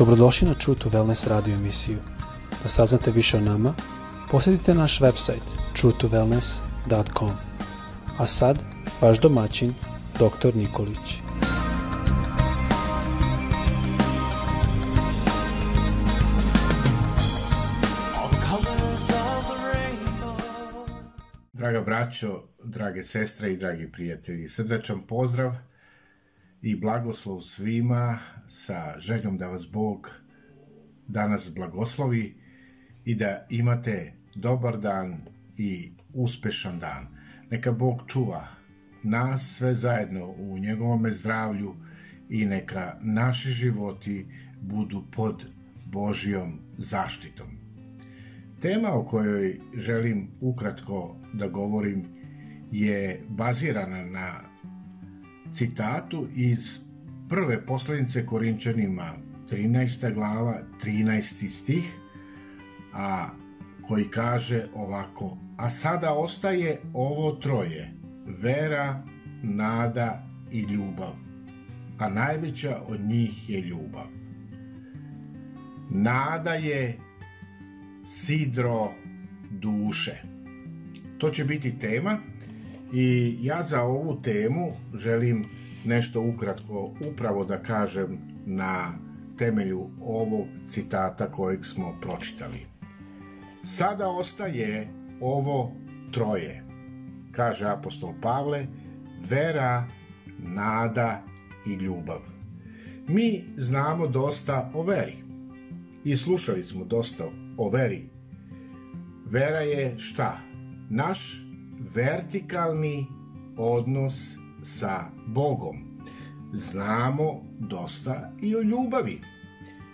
Dobrodošli na True to Wellness radio emisiju. Da saznate više o nama, posjetite naš website truetowellness.com. A sad, vaš domaćin, dr. Nikolić. Draga braćo, drage sestre i dragi prijatelji, srdačan pozdrav i blagoslov svima sa željom da vas Bog danas blagoslovi i da imate dobar dan i uspešan dan. Neka Bog čuva nas sve zajedno u njegovom zdravlju i neka naši životi budu pod Božijom zaštitom. Tema o kojoj želim ukratko da govorim je bazirana na citatu iz prve poslanice Korinčanima 13. glava 13. stih a koji kaže ovako a sada ostaje ovo troje vera, nada i ljubav a najveća od njih je ljubav nada je sidro duše to će biti tema i ja za ovu temu želim nešto ukratko upravo da kažem na temelju ovog citata kojeg smo pročitali. Sada ostaje ovo troje, kaže apostol Pavle, vera, nada i ljubav. Mi znamo dosta o veri i slušali smo dosta o veri. Vera je šta? Naš vertikalni odnos sa Bogom. Znamo dosta i o ljubavi.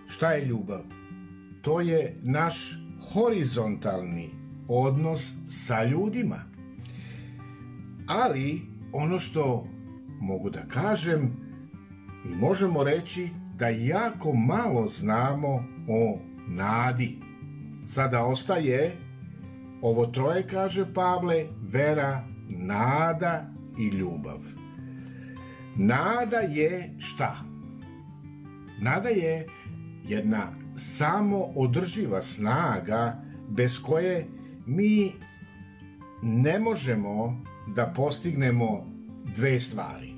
Šta je ljubav? To je naš horizontalni odnos sa ljudima. Ali ono što mogu da kažem i možemo reći da jako malo znamo o nadi. Sada ostaje ovo troje, kaže Pavle, vera, nada i ljubav. Nada je šta? Nada je jedna samo održiva snaga bez koje mi ne možemo da postignemo dve stvari.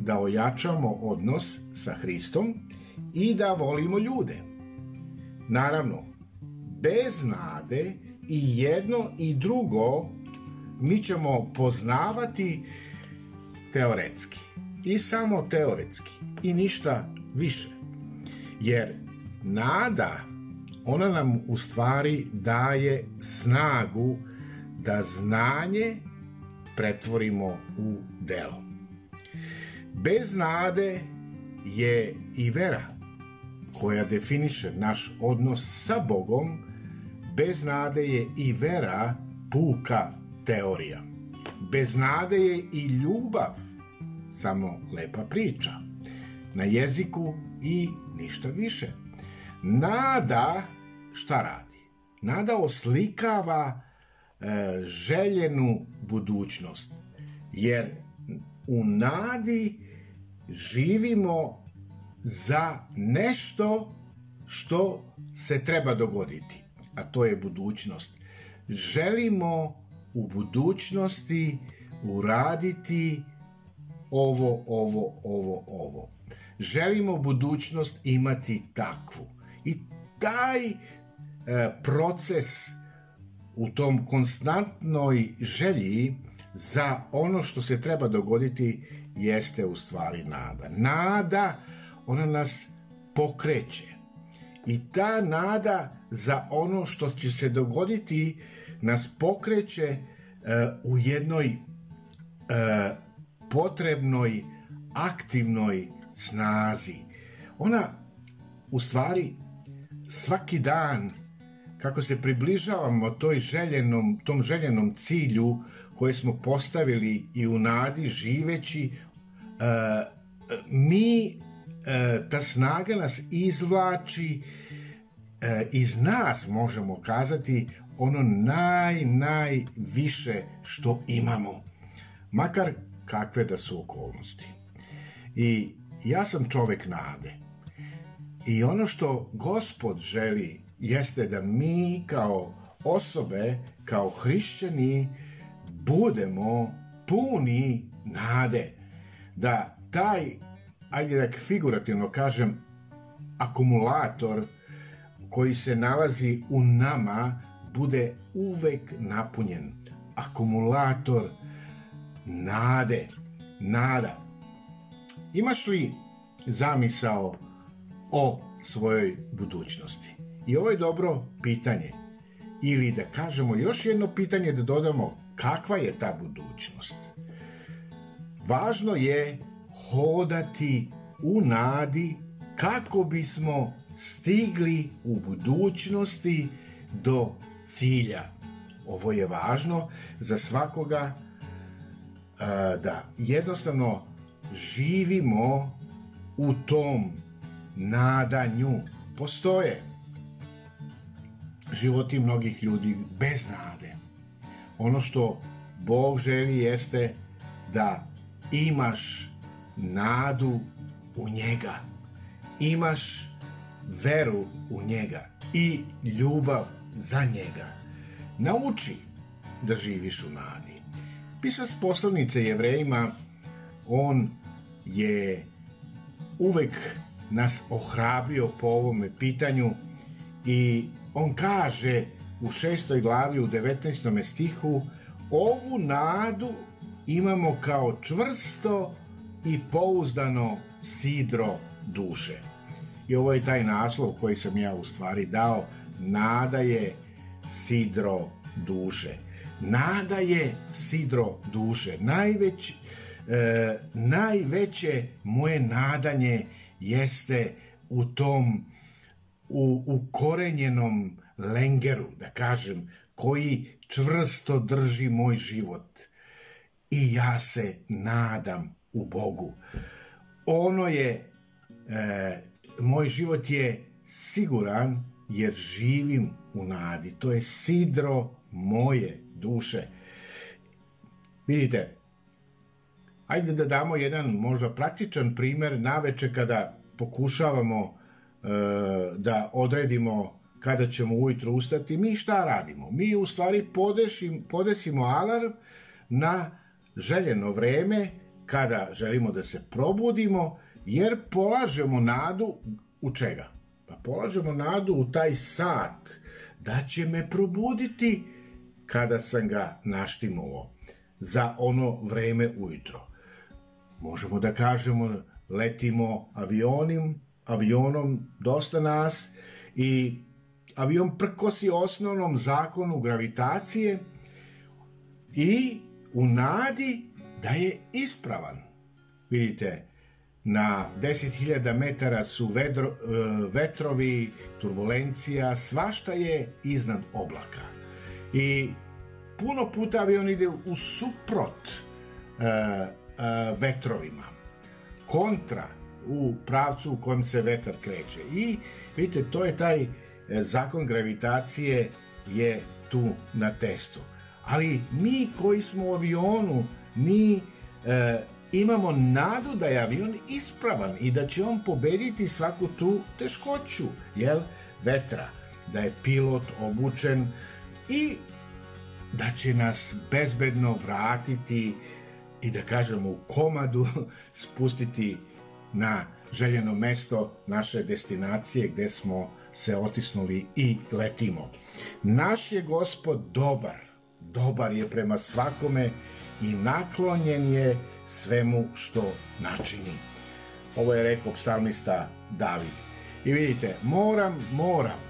Da ojačamo odnos sa Hristom i da volimo ljude. Naravno, bez nade i jedno i drugo mi ćemo poznavati teoretski i samo teoretski i ništa više. Jer nada, ona nam u stvari daje snagu da znanje pretvorimo u delo. Bez nade je i vera koja definiše naš odnos sa Bogom, bez nade je i vera puka teorija. Bez nade je i ljubav samo lepa priča. Na jeziku i ništa više. Nada šta radi? Nada oslikava e, željenu budućnost. Jer u nadi živimo za nešto što se treba dogoditi, a to je budućnost. Želimo u budućnosti uraditi ovo, ovo, ovo, ovo. Želimo budućnost imati takvu. I taj e, proces u tom konstantnoj želji za ono što se treba dogoditi jeste u stvari nada. Nada, ona nas pokreće. I ta nada za ono što će se dogoditi nas pokreće e, u jednoj e, potrebnoj aktivnoj snazi. Ona u stvari svaki dan kako se približavamo toj željenom, tom željenom cilju koje smo postavili i u nadi živeći, uh, mi, ta snaga nas izvlači iz nas, možemo kazati, ono naj, najviše što imamo. Makar kakve da su okolnosti. I ja sam čovek nade. I ono što gospod želi jeste da mi kao osobe, kao hrišćani, budemo puni nade. Da taj, ajde da figurativno kažem, akumulator koji se nalazi u nama bude uvek napunjen. Akumulator nade. Nada. Imaš li zamisao o svojoj budućnosti? I ovo je dobro pitanje. Ili da kažemo još jedno pitanje da dodamo kakva je ta budućnost. Važno je hodati u nadi kako bismo stigli u budućnosti do cilja. Ovo je važno za svakoga da jednostavno živimo u tom nadanju. Postoje životi mnogih ljudi bez nade. Ono što Bog želi jeste da imaš nadu u njega. Imaš veru u njega i ljubav za njega. Nauči da živiš u nadi. Pisac poslovnice jevrejima, on je uvek nas ohrabrio po ovome pitanju i on kaže u šestoj glavi u 19. stihu ovu nadu imamo kao čvrsto i pouzdano sidro duše. I ovo je taj naslov koji sam ja u stvari dao, nada je sidro duše. Nada je sidro duše. Najveć, e, najveće moje nadanje jeste u tom u ukorenjenom lengeru, da kažem, koji čvrsto drži moj život. I ja se nadam u Bogu. Ono je, e, moj život je siguran jer živim u nadi. To je sidro moje duše. Vidite, ajde da damo jedan možda praktičan primer naveče kada pokušavamo e, da odredimo kada ćemo ujutro ustati, mi šta radimo? Mi u stvari podešim, podesimo alarm na željeno vreme kada želimo da se probudimo, jer polažemo nadu u čega? Pa polažemo nadu u taj sat da će me probuditi kada sam ga naštimovao za ono vreme ujutro. Možemo da kažemo letimo avionim, avionom dosta nas i avion prkosi osnovnom zakonu gravitacije i u nadi da je ispravan. Vidite, na 10.000 metara su vedro, e, vetrovi, turbulencija, svašta je iznad oblaka. I puno puta avion ide u suprot uh, uh, vetrovima, kontra u pravcu u kojem se vetar kreće. I vidite, to je taj zakon gravitacije je tu na testu. Ali mi koji smo u avionu, mi uh, imamo nadu da je avion ispravan i da će on pobediti svaku tu teškoću, jel, vetra, da je pilot obučen i da će nas bezbedno vratiti i da kažemo u komadu spustiti na željeno mesto naše destinacije gde smo se otisnuli i letimo. Naš je gospod dobar, dobar je prema svakome i naklonjen je svemu što načini. Ovo je rekao psalmista David. I vidite, moram, moram,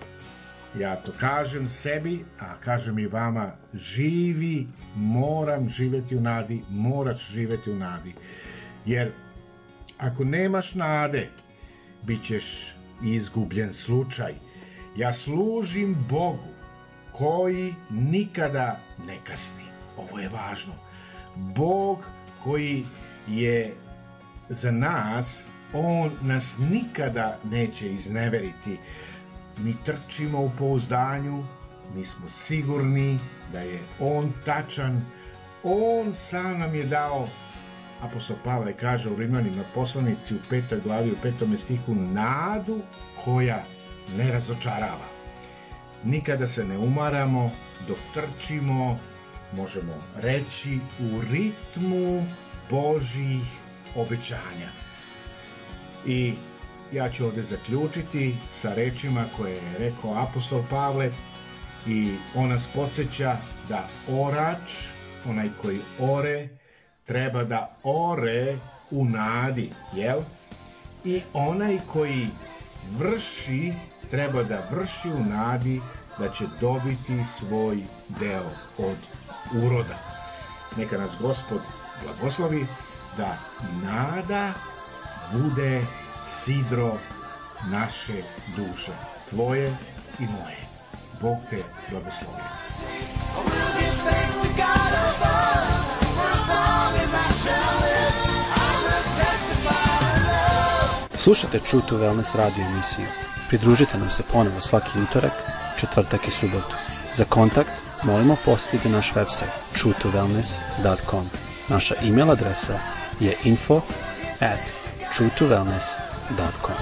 ja to kažem sebi, a kažem i vama, živi, moram živeti u nadi, moraš živeti u nadi. Jer ako nemaš nade, bit ćeš izgubljen slučaj. Ja služim Bogu koji nikada ne kasni. Ovo je važno. Bog koji je za nas, on nas nikada neće izneveriti. Mi trčimo u pouzdanju, mi smo sigurni da je on tačan, on sam nam je dao apostol Pavle kaže u Rimljanima poslanici u petoj glavi, u petom stihu, nadu koja ne razočarava. Nikada se ne umaramo, dok trčimo, možemo reći, u ritmu Božih obećanja. I ja ću ovde zaključiti sa rečima koje je rekao apostol Pavle i on nas podsjeća da orač, onaj koji ore, treba da ore u nadi, jel? I onaj koji vrši, treba da vrši u nadi da će dobiti svoj deo od uroda. Neka nas Gospod blagoslovi da nada bude sidro naše duše, tvoje i moje. Bog te blagoslovi. Slušate True to Wellness radio emisiju. Pridružite nam se ponovo svaki utorak, četvrtak i subotu. Za kontakt molimo posjetiti naš website truetowellness.com. Naša e-mail adresa je info at truetowellness.com.